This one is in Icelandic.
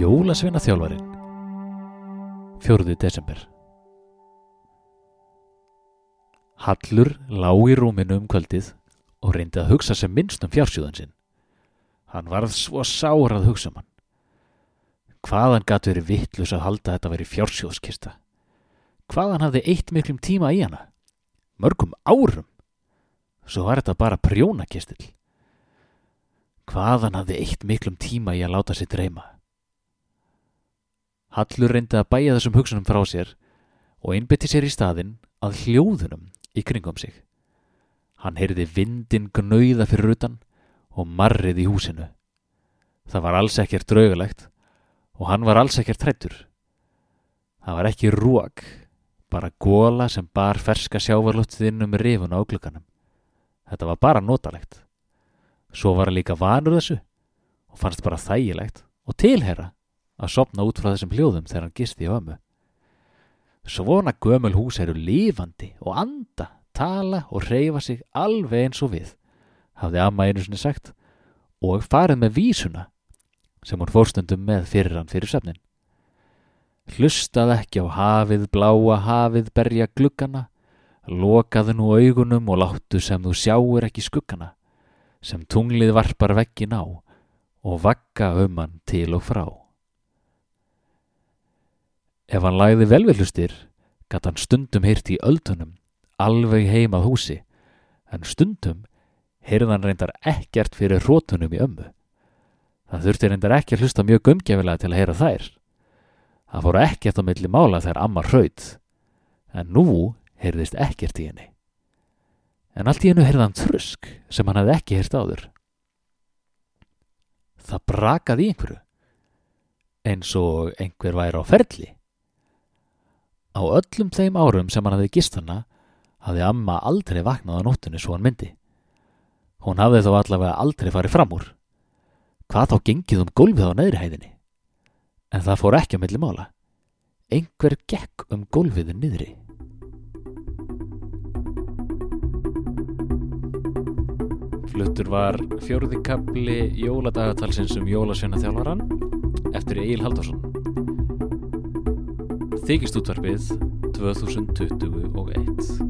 Jólasveina þjálfarin 4. desember Hallur lá í rúminu um kvöldið og reyndi að hugsa sem minnst um fjársjóðan sinn. Hann varð svo sár að hugsa um hann. Hvaðan gatt verið vittlus að halda þetta verið fjársjóðskista? Hvaðan hafði eitt miklum tíma í hana? Mörgum árum? Svo var þetta bara prjónakistill. Hvaðan hafði eitt miklum tíma í að láta sér dreyma? Hallur reyndi að bæja þessum hugsunum frá sér og einbytti sér í staðinn að hljóðunum í kringum sig. Hann heyrði vindin gnauða fyrir utan og marrið í húsinu. Það var alls ekkert draugalegt og hann var alls ekkert trættur. Það var ekki rók, bara góla sem bar ferska sjávarlóttið inn um rifun á glukkanum. Þetta var bara notalegt. Svo var hann líka vanur þessu og fannst bara þægilegt og tilhera að sopna út frá þessum hljóðum þegar hann gisti á ömmu. Svona gömul hús eru lifandi og anda, tala og reyfa sig alveg eins og við, hafði amma einu sinni sagt og farið með vísuna sem hún fórstundum með fyrir hann fyrir söfnin. Hlustað ekki á hafið, bláa hafið, berja gluggana, lokaðu nú augunum og láttu sem þú sjáur ekki skuggana, sem tunglið varpar veggin á og vakka um hann til og frá. Ef hann læði velvillustir, gatt hann stundum heyrt í öldunum, alveg heimað húsi, en stundum heyrði hann reyndar ekkert fyrir rótunum í ömmu. Það þurfti reyndar ekki að hlusta mjög umgefilega til að heyra þær. Það fór ekkert á milli mála þegar amma hraut, en nú heyrðist ekkert í henni. En allt í hennu heyrði hann þrusk sem hann hefði ekki heyrt áður. Það brakaði einhverju, eins og einhver væri á ferli. Á öllum þeim árum sem hann hafði gist hana hafði amma aldrei vaknað á nóttunni svo hann myndi. Hún hafði þó allavega aldrei farið fram úr. Hvað þá gengið um gólfið á neðri hæðinni? En það fór ekki á milli mála. Einhver gekk um gólfiðu niðri. Fluttur var fjórðikabli jóladagatalsins um jólasveina þjálfaran eftir Egil Haldarsson. Þykist útvarfið 2021